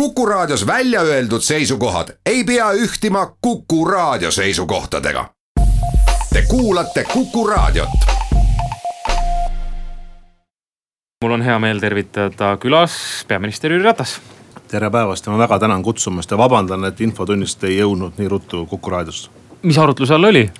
Kuku Raadios välja öeldud seisukohad ei pea ühtima Kuku Raadio seisukohtadega. Te kuulate Kuku Raadiot. mul on hea meel tervitada külas peaminister Jüri Ratas. tere päevast ja ma väga tänan kutsumast ja vabandan, et infotunnist ei jõudnud nii ruttu Kuku raadiosse. mis arutluse all oli?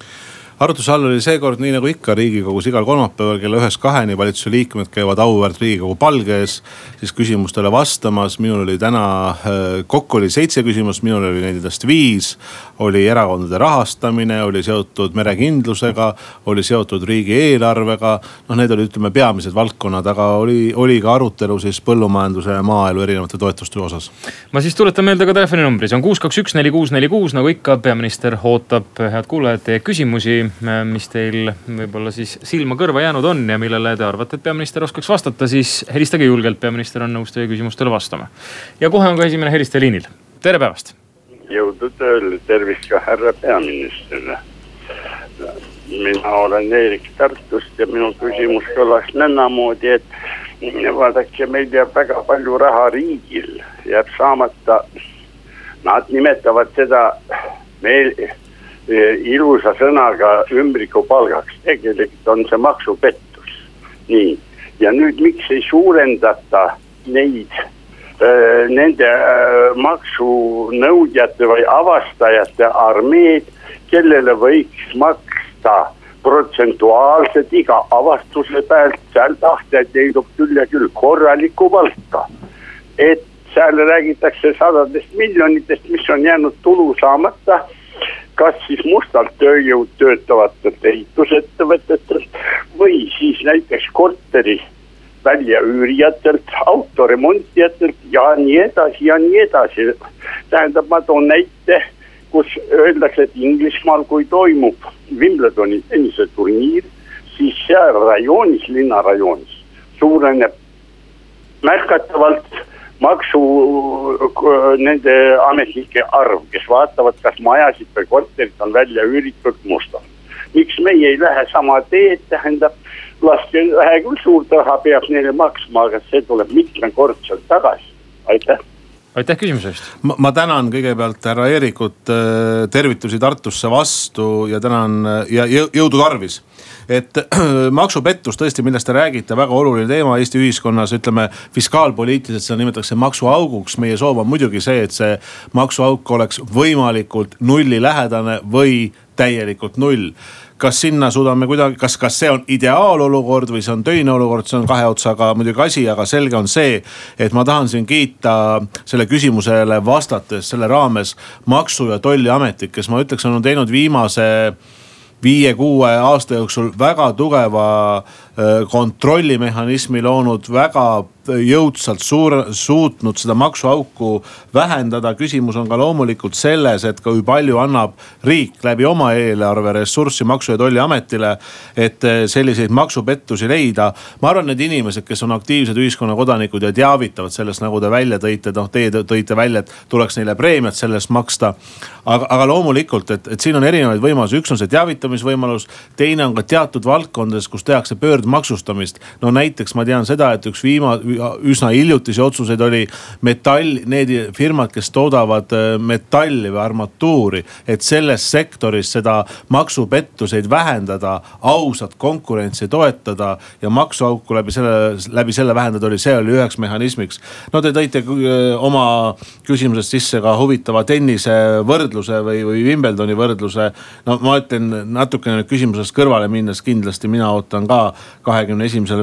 Arutluse all oli seekord nii nagu ikka riigikogus igal kolmapäeval kella ühest kaheni valitsuse liikmed käivad auväärt riigikogu palge ees. siis küsimustele vastamas, minul oli täna, äh, kokku oli seitse küsimust, minul oli nendest viis. oli erakondade rahastamine, oli seotud merekindlusega, oli seotud riigieelarvega. noh, need olid, ütleme peamised valdkonnad, aga oli, oli ka arutelu siis põllumajanduse ja maaelu erinevate toetuste osas. ma siis tuletan meelde ka telefoninumbri, see on kuus, kaks, üks, neli, kuus, neli, kuus nagu ikka, peaminister ootab, head kuulajad, teie küsimusi mis teil võib-olla siis silma-kõrva jäänud on ja millele te arvate, et peaminister oskaks vastata, siis helistage julgelt, peaminister on nõus teie küsimustele vastama. ja kohe on ka esimene helistaja liinil, tere päevast. jõudu tööle, tervist ka härra peaministrile. mina olen Eerik Tartust ja minu küsimus kõlas nõndamoodi, et vaadake, meil jääb väga palju raha riigil, jääb saamata. Nad nimetavad seda meil ilusa sõnaga ümbrikupalgaks, tegelikult on see maksupettus. nii, ja nüüd miks ei suurendata neid, eh, nende eh, maksunõudjate või avastajate armeed, kellele võiks maksta protsentuaalselt iga avastuse pealt, seal tahtjaid leidub küll ja küll korralikku palka. et seal räägitakse sadadest miljonitest, mis on jäänud tulu saamata kas siis mustalt tööjõud töötavatelt ehitusettevõtetelt või siis näiteks korteri väljaüürijatelt, autoremontijatelt ja nii edasi ja nii edasi. tähendab, ma toon näite, kus öeldakse, et Inglismaal, kui toimub Wimbledoni tenniseturniir, siis seal rajoonis, linnarajoonis suureneb märgatavalt maksu nende ametnike arv, kes vaatavad, kas majasid või korterid on välja üüritud mustalt. miks meie ei lähe sama teed, tähendab laske vähe küll suurt raha peab neile maksma, aga see tuleb mitmekordselt tagasi, aitäh aitäh küsimuse eest. ma tänan kõigepealt härra Eerikut, äh, tervitusi Tartusse vastu ja tänan ja jõudu tarvis et maksupettus tõesti, millest te räägite, väga oluline teema Eesti ühiskonnas, ütleme fiskaalpoliitiliselt seda nimetatakse maksuauguks. meie soov on muidugi see, et see maksuauk oleks võimalikult nullilähedane või täielikult null kas sinna suudame kuidagi, kas, kas see on ideaalolukord või see on töine olukord, see on kahe otsaga muidugi asi, aga selge on see, et ma tahan siin kiita selle küsimusele vastates selle raames maksu- ja tolliametit, kes ma ütleks, on teinud viimase viie-kuue aasta jooksul väga tugeva äh, kontrollimehhanismi loonud, väga jõudsalt suur, suutnud seda maksuauku vähendada. küsimus on ka loomulikult selles, et kui palju annab riik läbi oma eelarve ressurssi Maksu- ja Tolliametile, et eh, selliseid maksupettusi leida. ma arvan, need inimesed, kes on aktiivsed ühiskonnakodanikud ja teavitavad sellest, nagu te välja tõite, noh teie tõite välja, et tuleks neile preemiat selle eest maksta. aga, aga loomulikult, et, et siin on erinevaid võimalusi, üks on see teavitamisvõimalus, teine on ka teatud valdkondades, kus tehakse pöördmaksustamist. no näiteks ma tean seda, et üks viima-, üsna hiljutisi otsuseid oli metall, need firmad, kes toodavad äh, metalli või armatuuri. et selles sektoris seda maksupettuseid vähendada, ausat konkurentsi toetada ja maksuauku läbi selle, läbi selle vähendada oli, see oli üheks mehhanismiks. no te tõite äh, oma küsimuses sisse ka huvitava tennise võrdluse või, või Wimbledoni võrdluse. no ma ütlen natukene nüüd küsimusest kõrvale minnes, kindlasti mina ootan ka kahekümne esimesel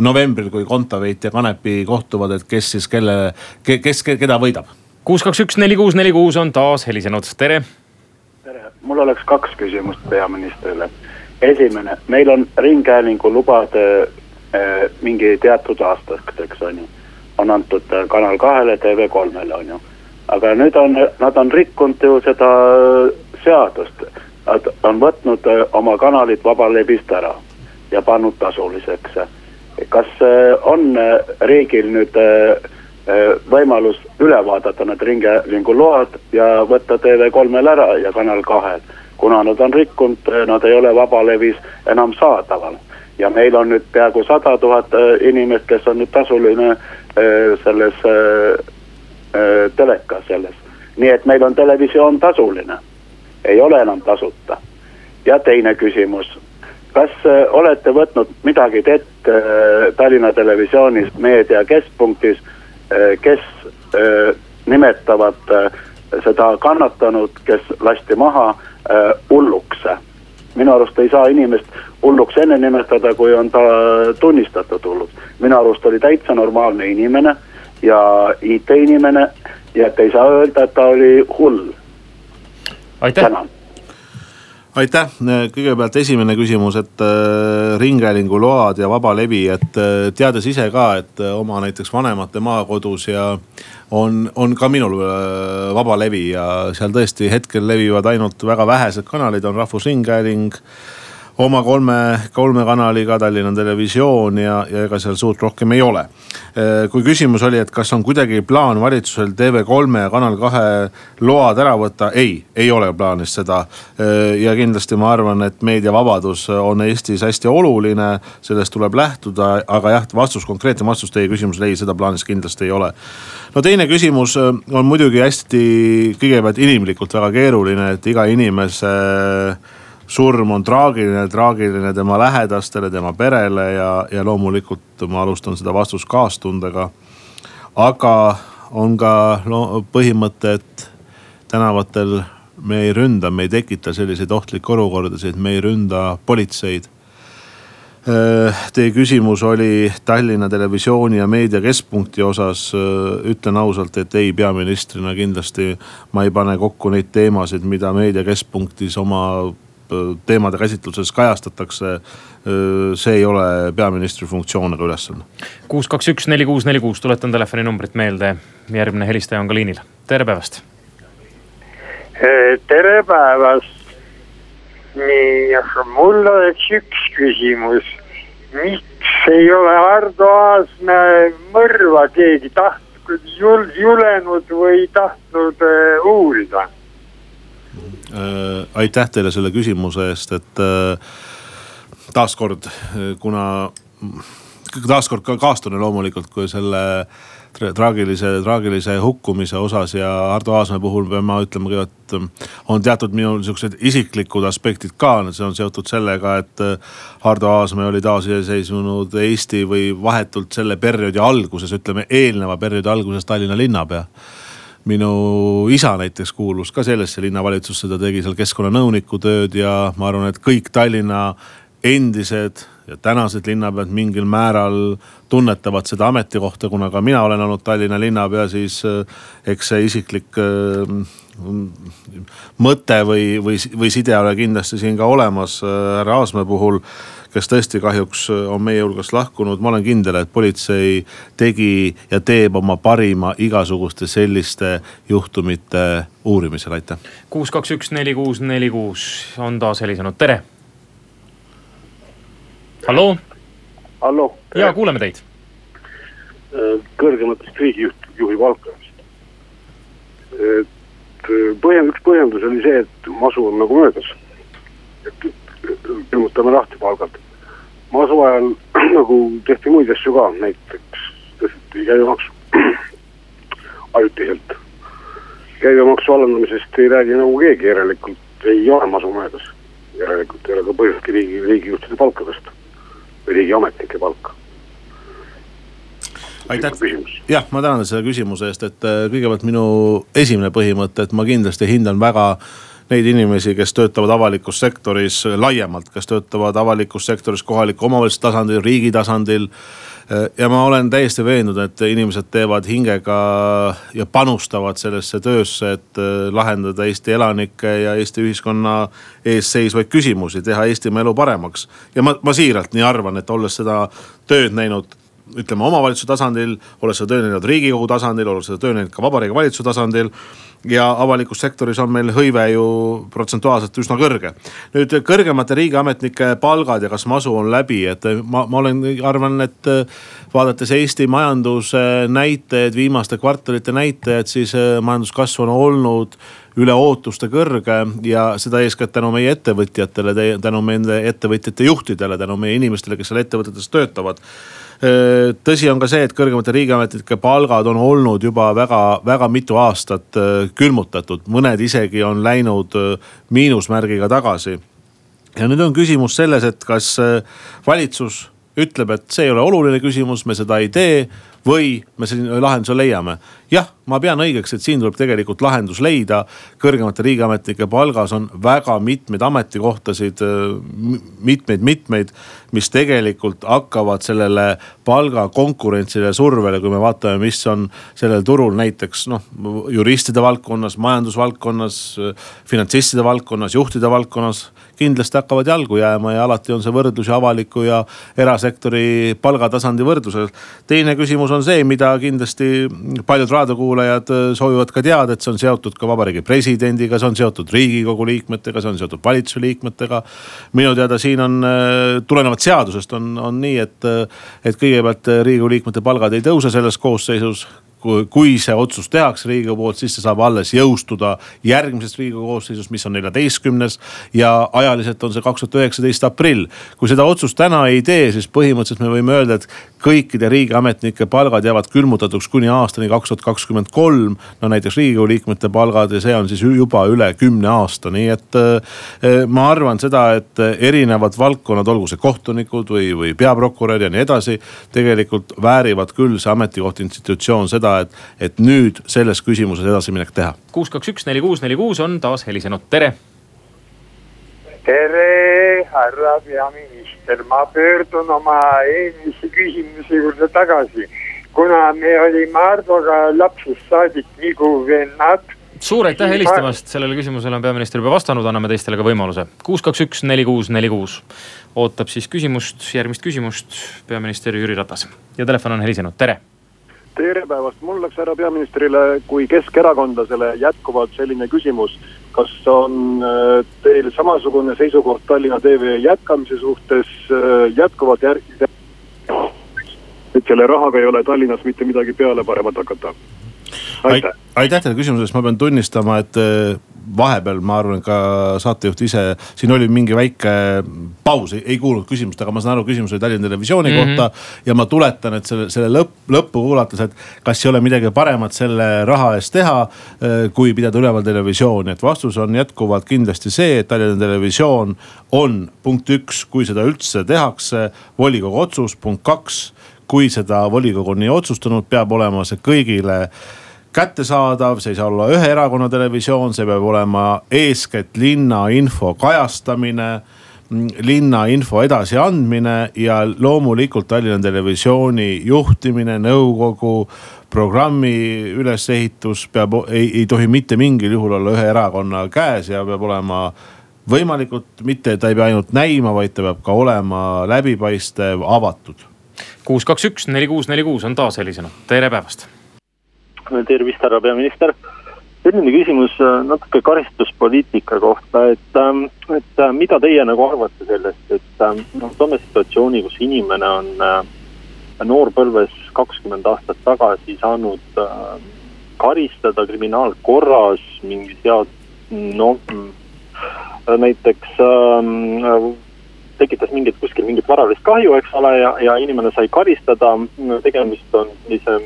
novembril, kui Kontaveit ja Kanepi kohtuvad, et kes siis kelle, kes keda võidab. kuus, kaks, üks, neli, kuus, neli, kuus on taas helisenud, tere. tere, mul oleks kaks küsimust peaministrile. esimene, meil on ringhäälingu lubade äh, mingi teatud aastateks on ju, on antud äh, Kanal kahele, TV3-le on ju. aga nüüd on, nad on rikkunud ju seda seadust. Nad on võtnud äh, oma kanalid vabalevist ära ja pannud tasuliseks kas äh, on äh, riigil nüüd äh, võimalus üle vaadata need ringhäälingu load ja võtta TV3-l ära ja Kanal kahel. kuna nad on rikkunud, nad ei ole vabalevis enam saadaval. ja meil on nüüd peaaegu sada tuhat inimest, kes on nüüd tasuline selles äh, teleka selles. nii et meil on televisioon tasuline, ei ole enam tasuta. ja teine küsimus, kas äh, olete võtnud midagi ette äh, Tallinna Televisioonis meedia keskpunktis, kes nimetavad seda kannatanut, kes lasti maha hulluks minu arust ei saa inimest hulluks enne nimetada, kui on ta tunnistatud hulluks. minu arust oli täitsa normaalne inimene ja IT-inimene ja et ei saa öelda, et ta oli hull. tänan aitäh, kõigepealt esimene küsimus, et äh, ringhäälinguload ja vaba levi, et äh, teades ise ka, et äh, oma näiteks vanemate maakodus ja on, on ka minul vaba levi ja seal tõesti hetkel levivad ainult väga vähesed kanalid, on Rahvusringhääling oma kolme, kolme kanaliga, Tallinna Televisioon ja, ja ega seal suurt rohkem ei ole. Kui küsimus oli, et kas on kuidagi plaan valitsusel TV3 ja Kanal kahe load ära võtta, ei, ei ole plaanis seda. Ja kindlasti ma arvan, et meediavabadus on Eestis hästi oluline, sellest tuleb lähtuda, aga jah, vastus, konkreetne vastus teie küsimusele, ei, seda plaanis kindlasti ei ole. no teine küsimus äh, on muidugi hästi, kõigepealt inimlikult väga keeruline, et iga inimese surm on traagiline, traagiline tema lähedastele, tema perele ja, ja loomulikult ma alustan seda vastust kaastundega. aga on ka no, põhimõte, et tänavatel me ei ründa, me ei tekita selliseid ohtlikke olukordasid, me ei ründa politseid. Äh, teie küsimus oli Tallinna Televisiooni ja Meedia Keskpunkti osas. Äh, ütlen ausalt, et ei, peaministrina kindlasti ma ei pane kokku neid teemasid, mida Meedia Keskpunktis oma teemade käsitluses kajastatakse. see ei ole peaministri funktsioon ega ülesanne. kuus, kaks, üks, neli, kuus, neli, kuus, tuletan telefoninumbrit meelde. järgmine helistaja on ka liinil, tere päevast. tere päevast. nii, mul oleks üks küsimus. miks ei ole Ardo Aasmäe mõrva keegi tahtnud, julenud või tahtnud uurida? Äh, aitäh teile selle küsimuse eest, et äh, taaskord, kuna taaskord ka kaastunne loomulikult, kui selle traagilise, traagilise hukkumise osas ja Ardo Aasmäe puhul pean ma ütlema ka, et on teatud minul sihukesed isiklikud aspektid ka, see on seotud sellega, et Ardo Aasmäe oli taasiseseisvunud Eesti või vahetult selle perioodi alguses, ütleme eelneva perioodi alguses Tallinna linnapea minu isa näiteks kuulus ka sellesse linnavalitsusse, ta tegi seal keskkonnanõuniku tööd ja ma arvan, et kõik Tallinna endised ja tänased linnapead mingil määral tunnetavad seda ametikohta, kuna ka mina olen olnud Tallinna linnapea, siis eh, eks see isiklik äh, mõte või, või, või side ole kindlasti siin ka olemas äh, härra Aasmäe puhul kes tõesti kahjuks äh, on meie hulgast lahkunud. ma olen kindel, et politsei tegi ja teeb oma parima igasuguste selliste juhtumite uurimisel, aitäh. kuus, kaks, üks, neli, kuus, neli, kuus on taas helisenud, tere. halloo. halloo. ja kuuleme teid. Äh, kõrgematest riigijuht, juhi palkamist. et äh, põhjend-, üks põhjendus oli see, et masu on nagu möödas. et külmutame lahti palgad. masu ajal nagu tehti muid asju ka, näiteks tõsteti käibemaksu ajutiselt. käibemaksu alandamisest ei räägi nagu keegi, järelikult ei ole masu möödas. järelikult ei ole ka põhjustki riigi, riigijuhtide palka tõsta või riigiametnike palka aitäh, jah, ma tänan selle küsimuse eest, et äh, kõigepealt minu esimene põhimõte, et ma kindlasti hindan väga äh, neid inimesi, kes töötavad avalikus sektoris laiemalt, kes töötavad avalikus sektoris kohaliku omavalitsuse tasandil, riigi tasandil ja ma olen täiesti veendunud, et inimesed teevad hingega ja panustavad sellesse töösse, et lahendada Eesti elanike ja Eesti ühiskonna ees seisvaid küsimusi, teha Eestimaa elu paremaks. ja ma, ma siiralt nii arvan, et olles seda tööd näinud ütleme omavalitsuse tasandil, olles seda tööd näinud riigikogu tasandil, olles seda tööd näinud ka vabariigi valitsuse tasandil ja avalikus sektoris on meil hõive ju protsentuaalselt üsna kõrge. nüüd kõrgemate riigiametnike palgad ja kas masu on läbi, et ma, ma olen, arvan, et vaadates Eesti majanduse näitajaid, viimaste kvartalite näitajaid, siis äh, majanduskasv on olnud üle ootuste kõrge ja seda eeskätt tänu meie ettevõtjatele, tänu nende ettevõtjate juhtidele, tänu meie inimestele, kes seal ettevõtetes töötavad tõsi on ka see, et kõrgemate riigiametnike palgad on olnud juba väga-väga mitu aastat külmutatud, mõned isegi on läinud miinusmärgiga tagasi. ja nüüd on küsimus selles, et kas valitsus ütleb, et see ei ole oluline küsimus, me seda ei tee või me selline lahenduse leiame. jah, ma pean õigeks, et siin tuleb tegelikult lahendus leida. kõrgemate riigiametnike palgas on väga mitmeid ametikohtasid, mitmeid-mitmeid, mis tegelikult hakkavad sellele palgakonkurentsile survele, kui me vaatame, mis on sellel turul näiteks noh, juristide valdkonnas, majandusvaldkonnas, finantsistide valdkonnas, juhtide valdkonnas kindlasti hakkavad jalgu jääma ja alati on see võrdlus ju avaliku ja erasektori palgatasandi võrdlusel. teine küsimus on see, mida kindlasti paljud raadiokuulajad äh, soovivad ka teada, et see on seotud ka vabariigi presidendiga, see on seotud riigikogu liikmetega, see on seotud valitsuse liikmetega. minu teada siin on äh, tulenevalt seadusest on, on nii, et, äh, et kõigepealt riigikogu liikmete palgad ei tõuse selles koosseisus kui, see otsus tehakse riigikogu poolt, siis see saab alles jõustuda järgmises riigikogu koosseisus, mis on neljateistkümnes. ja ajaliselt on see kaks tuhat üheksateist aprill. kui seda otsust täna ei tee, siis põhimõtteliselt me võime öelda, et kõikide riigiametnike palgad jäävad külmutatuks kuni aastani kaks tuhat kakskümmend kolm. no näiteks riigikogu liikmete palgad ja see on siis juba üle kümne aasta, nii et äh, ma arvan seda, et erinevad valdkonnad, olgu see kohtunikud või, või peaprokurör ja nii edasi. tegelikult väärivad küll see ametikoht, institutsioon seda seda, et, et nüüd selles küsimuses edasiminek teha. kuus, kaks, üks, neli, kuus, neli, kuus on taas helisenud, tere. tere, härra peaminister, ma pöördun oma eelmise küsimuse juurde tagasi. kuna me olime Hardoga lapsest saadik nagu vennad suur aitäh helistamast, sellele küsimusele on peaminister juba vastanud, anname teistele ka võimaluse. kuus, kaks, üks, neli, kuus, neli, kuus. ootab siis küsimust, järgmist küsimust peaminister Jüri Ratas ja telefon on helisenud, tere tere päevast, mul oleks härra peaministrile kui keskerakondlasele jätkuvalt selline küsimus. kas on äh, teil samasugune seisukoht Tallinna TV jätkamise suhtes äh, jätkuvalt järgi? et selle rahaga ei ole Tallinnas mitte midagi peale paremat hakata. aitäh, aitäh teile küsimuse eest, ma pean tunnistama, et äh, vahepeal ma arvan, ka saatejuht ise, siin oli mingi väike paus, ei kuulnud küsimust, aga ma saan aru, küsimus oli Tallinna Televisiooni mm -hmm. kohta. ja ma tuletan, et selle, selle lõpp, lõppu kuulates, et kas ei ole midagi paremat selle raha eest teha, äh, kui pidada üleval televisiooni, et vastus on jätkuvalt kindlasti see, et Tallinna Televisioon on punkt üks, kui seda üldse tehakse, volikogu otsus, punkt kaks kui seda volikogu on nii otsustanud, peab olema see kõigile kättesaadav, see ei saa olla ühe erakonna televisioon, see peab olema eeskätt linnainfo kajastamine linna info edasiandmine ja loomulikult Tallinna Televisiooni juhtimine, nõukogu, programmi ülesehitus peab, ei, ei tohi mitte mingil juhul olla ühe erakonna käes ja peab olema võimalikult mitte, ta ei pea ainult näima, vaid ta peab ka olema läbipaistev, avatud. kuus, kaks, üks, neli, kuus, neli, kuus on taas helisenud, tere päevast tervist, härra peaminister. selline küsimus äh, natuke karistuspoliitika kohta, et, ähm, et äh, mida teie nagu arvate sellest, et ähm, noh, toome situatsiooni, kus inimene on äh, noorpõlves kakskümmend aastat tagasi saanud karistada kriminaalkorras mingi sead-, noh näiteks ähm, tekitas mingit kuskil mingit varalist kahju, eks ole, ja, ja inimene sai karistada. tegemist on sellise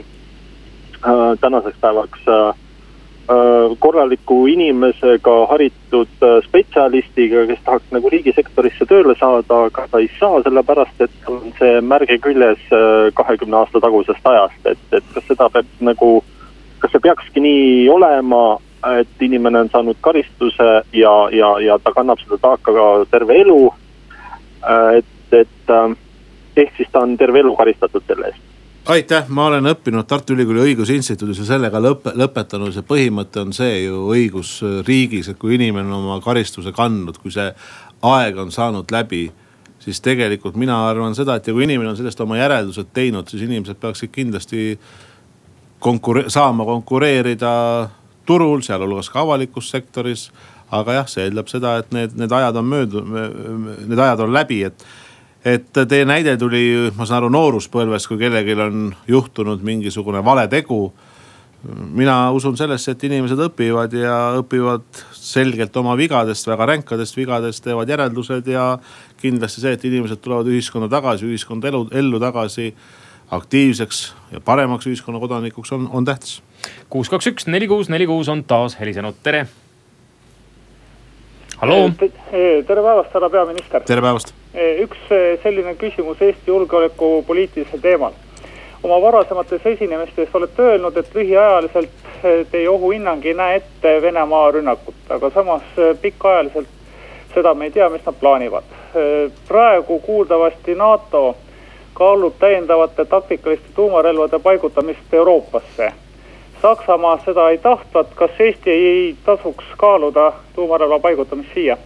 tänaseks päevaks äh, äh, korraliku inimesega, haritud spetsialistiga, kes tahaks nagu riigisektorisse tööle saada, aga ta ei saa, sellepärast et on see märge küljes kahekümne aasta tagusest ajast, et, et kas seda peab nagu, kas see peakski nii olema, et inimene on saanud karistuse ja, ja, ja ta kannab seda taaka ka terve elu. et, et ehk siis ta on terve elu karistatud selle eest aitäh, ma olen õppinud Tartu Ülikooli õigusinstituudis ja sellega lõp lõpetanud, see põhimõte on see ju õigusriigis, et kui inimene on oma karistuse kandnud, kui see aeg on saanud läbi. siis tegelikult mina arvan seda, et ja kui inimene on sellest oma järeldused teinud, siis inimesed peaksid kindlasti konkure-, saama konkureerida turul, sealhulgas ka avalikus sektoris. aga jah, see eeldab seda, et need, need ajad on möödunud, need ajad on läbi, et et teie näide tuli, ma saan aru, nooruspõlvest, kui kellelgi on juhtunud mingisugune vale tegu. mina usun sellesse, et inimesed õpivad ja õpivad selgelt oma vigadest, väga ränkadest vigadest, teevad järeldused ja kindlasti see, et inimesed tulevad ühiskonda tagasi, ühiskonda elu, ellu tagasi aktiivseks ja paremaks ühiskonnakodanikuks on, on tähtis. kuus, kaks, üks, neli, kuus, neli, kuus on taas helisenud, tere. halloo. tere päevast, härra peaminister. tere päevast. Üks selline küsimus Eesti julgeolekupoliitilisel teemal. oma varasemates esinemistes olete öelnud, et lühiajaliselt teie ohuhinnang ei näe ette Venemaa rünnakut, aga samas pikaajaliselt seda me ei tea, mis nad plaanivad. praegu kuuldavasti NATO kaalub täiendavate taktikaliste tuumarelvade paigutamist Euroopasse. Saksamaa seda ei tahtvat, kas Eesti ei tasuks kaaluda tuumarelva paigutamist siia?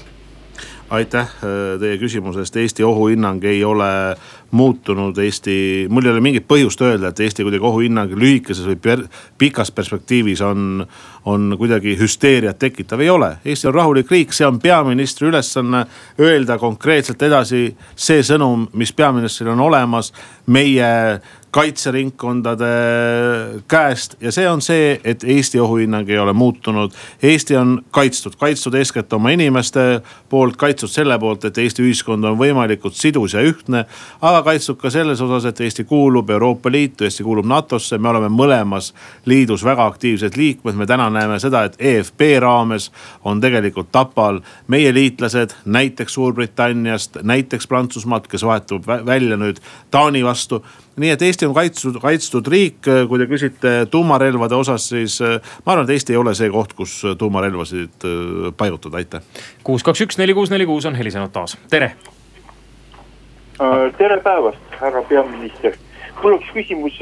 Aitäh äh, teie küsimuse eest, Eesti ohuhinnang ei ole muutunud, Eesti, mul ei ole mingit põhjust öelda, et Eesti kuidagi ohuhinnang lühikeses või per, pikas perspektiivis on, on kuidagi hüsteeriat tekitav, ei ole. Eesti on rahulik riik, see on peaministri ülesanne öelda konkreetselt edasi see sõnum, mis peaministril on olemas. meie kaitseringkondade käest ja see on see, et Eesti ohuhinnang ei ole muutunud. Eesti on kaitstud, kaitstud eeskätt oma inimeste poolt, kaitstud selle poolt, et Eesti ühiskond on võimalikult sidus ja ühtne. aga kaitstud ka selles osas, et Eesti kuulub Euroopa Liitu, Eesti kuulub NATO-sse, me oleme mõlemas liidus väga aktiivsed liikmed. me täna näeme seda, et EFP raames on tegelikult Tapal meie liitlased, näiteks Suurbritanniast, näiteks Prantsusmaalt, kes vahetub välja nüüd Taani vastu nii et Eesti on kaitstud, kaitstud riik, kui te küsite tuumarelvade osas, siis äh, ma arvan, et Eesti ei ole see koht, kus tuumarelvasid äh, paigutada, aitäh. kuus, kaks, üks, neli, kuus, neli, kuus on helisenud taas, tere. Äh, tere päevast, härra peaminister mul oleks küsimus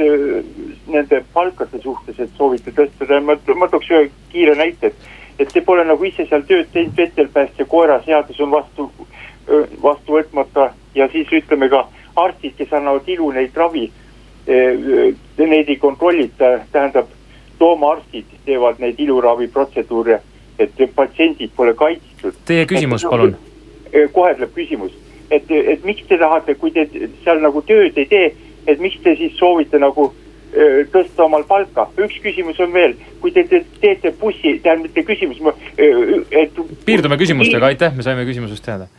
nende palkade suhtes, et soovite tõstada, ma, ma tooks ühe kiire näite, et. et te pole nagu ise seal tööd teinud, vetelpäästja koera seadus on vastu, vastu võtmata ja siis ütleme ka arstid, kes annavad ilu, neid ravi, eh, neid ei kontrollita, tähendab loomaarstid teevad neid iluraviprotseduure, et patsiendid pole kaitstud. Teie küsimus, palun. Eh, kohe tuleb küsimus, et, et miks te tahate, kui te seal nagu tööd ei tee, et miks te siis soovite nagu eh, tõsta omal palka. üks küsimus on veel, kui te, te teete bussi, tähendab mitte küsimus, et. piirdume küsimustega, aitäh, me saime küsimusest teada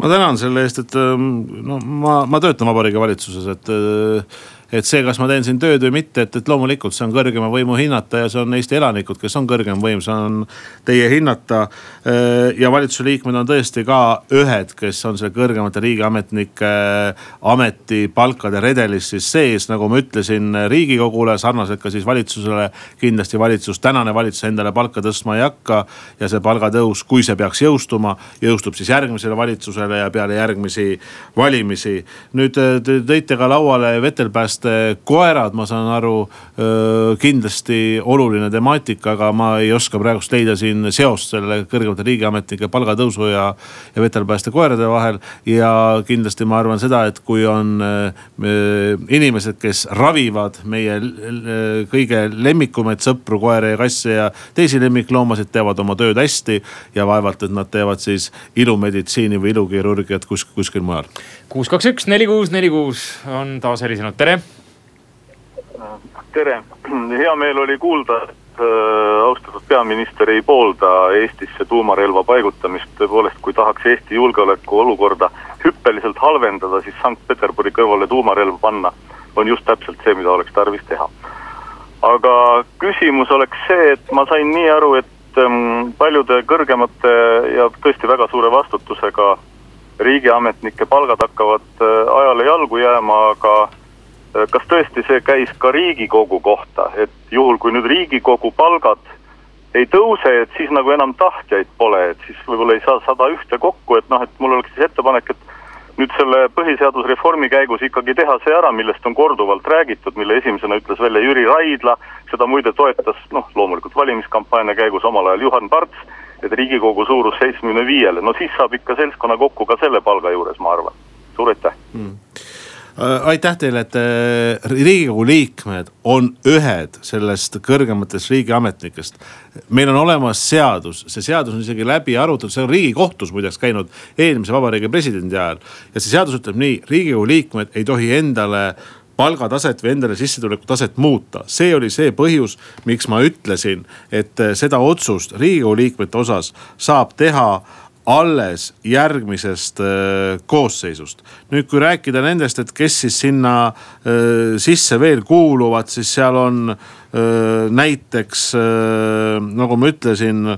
ma tänan selle eest, et ähm, no ma, ma töötan Vabariigi Valitsuses, et äh, et see, kas ma teen siin tööd või mitte, et, et loomulikult see on kõrgema võimu hinnata ja see on Eesti elanikud, kes on kõrgem võim, see on teie hinnata. Äh, ja valitsuse liikmed on tõesti ka ühed, kes on selle kõrgemate riigiametnike ametipalkade redelis siis sees, nagu ma ütlesin riigikogule, sarnaselt ka siis valitsusele. kindlasti valitsus, tänane valitsus endale palka tõstma ei hakka ja see palgatõus, kui see peaks jõustuma, jõustub siis järgmisele valitsusele ja peale järgmisi valimisi. nüüd te tõite ka lauale vetelpääste laste koerad, ma saan aru, kindlasti oluline temaatika, aga ma ei oska praegust leida siin seost selle kõrgemate riigiametnike palgatõusu ja, ja vetelpääste koerade vahel. ja kindlasti ma arvan seda, et kui on inimesed, kes ravivad meie kõige lemmikumaid sõpru, koeri ja kasse ja teisi lemmikloomasid, teevad oma tööd hästi ja vaevalt, et nad teevad siis ilumeditsiini või ilukirurgiat kus, kuskil mujal. kuus, kaks, üks, neli, kuus, neli, kuus on taas helisenud, tere tere, hea meel oli kuulda, et äh, austatud peaminister ei poolda Eestisse tuumarelva paigutamist. tõepoolest, kui tahaks Eesti julgeolekuolukorda hüppeliselt halvendada, siis Sankt-Peterburi kõrvale tuumarelv panna on just täpselt see, mida oleks tarvis teha. aga küsimus oleks see, et ma sain nii aru, et ähm, paljude kõrgemate ja tõesti väga suure vastutusega riigiametnike palgad hakkavad äh, ajale jalgu jääma, aga kas tõesti see käis ka riigikogu kohta, et juhul, kui nüüd riigikogu palgad ei tõuse, et siis nagu enam tahtjaid pole, et siis võib-olla ei saa sada ühte kokku, et noh, et mul oleks siis ettepanek, et nüüd selle põhiseadusreformi käigus ikkagi teha see ära, millest on korduvalt räägitud, mille esimesena ütles välja Jüri Raidla. seda muide toetas noh, loomulikult valimiskampaania käigus omal ajal Juhan Parts, et riigikogu suurus seitsmekümne viiele, no siis saab ikka seltskonna kokku ka selle palga juures, ma arvan. suur aitäh mm Äh, aitäh teile, et äh, riigikogu liikmed on ühed sellest kõrgematest riigiametnikest. meil on olemas seadus, see seadus on isegi läbi arutatud, see on riigikohtus muideks käinud eelmise vabariigi presidendi ajal. ja see seadus ütleb nii, riigikogu liikmed ei tohi endale palgataset või endale sissetuleku taset muuta. see oli see põhjus, miks ma ütlesin, et äh, seda otsust riigikogu liikmete osas saab teha alles järgmisest äh, koosseisust. nüüd, kui rääkida nendest, et kes siis sinna äh, sisse veel kuuluvad, siis seal on näiteks nagu ma ütlesin,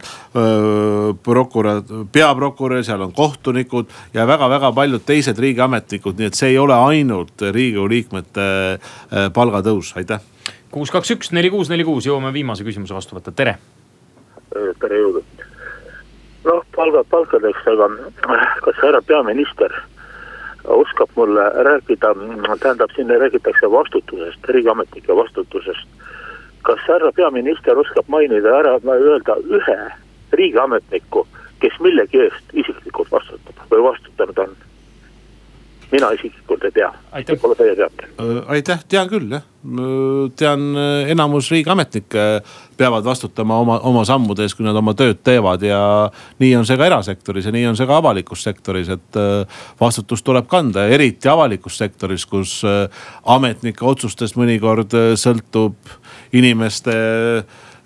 prokurör, peaprokurör, seal on kohtunikud ja väga-väga paljud teised riigiametnikud, nii et see ei ole ainult riigikogu liikmete palgatõus, aitäh. kuus, kaks, üks, neli, kuus, neli, kuus, jõuame viimase küsimuse vastu võtta, tere. tere jõudu noh, palgad palkadeks, aga kas härra peaminister oskab mulle rääkida, tähendab, siin räägitakse vastutusest, riigiametnike vastutusest. kas härra peaminister oskab mainida ära, öelda ühe riigiametniku, kes millegi eest isiklikult vastutab või vastutanud on? Mina isiklikult ei tea, võib-olla teie teate. Äh, aitäh, tean küll jah, tean äh, enamus riigiametnikke peavad vastutama oma, oma sammude eest, kui nad oma tööd teevad ja nii on see ka erasektoris ja nii on see ka avalikus sektoris, et äh, vastutust tuleb kanda ja eriti avalikus sektoris, kus ametnike otsustest mõnikord sõltub inimeste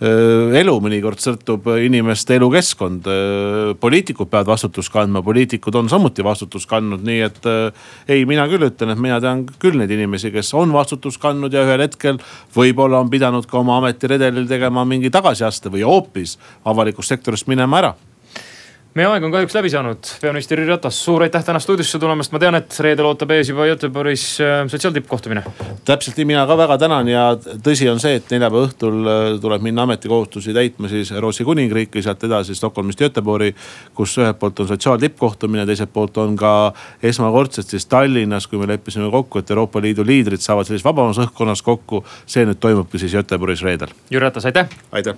elu mõnikord sõltub inimeste elukeskkond. Äh, poliitikud peavad vastutust kandma, poliitikud on samuti vastutust kandnud, nii et äh, ei, mina küll ütlen, et mina tean küll neid inimesi, kes on vastutust kandnud ja ühel hetkel võib-olla on pidanud ka oma ametiredelil tegema mingi tagasiaste või hoopis avalikust sektorist minema ära meie aeg on kahjuks läbi saanud, peaminister Jüri Ratas, suur aitäh täna stuudiosse tulemast, ma tean, et reedel ootab ees juba Göteborgis äh, sotsiaaltippkohtumine. täpselt nii, mina ka väga tänan ja tõsi on see, et neljapäeva õhtul äh, tuleb minna ametikohustusi täitma siis Rootsi kuningriiki, sealt edasi Stockholmist Göteborgi. kus ühelt poolt on sotsiaaltippkohtumine, teiselt poolt on ka esmakordselt siis Tallinnas, kui me leppisime kokku, et Euroopa Liidu liidrid saavad sellises vabamas õhkkonnas kokku. see nüüd toimubki siis Göteborgis reedel. Jüri Ratas, aitäh. aitäh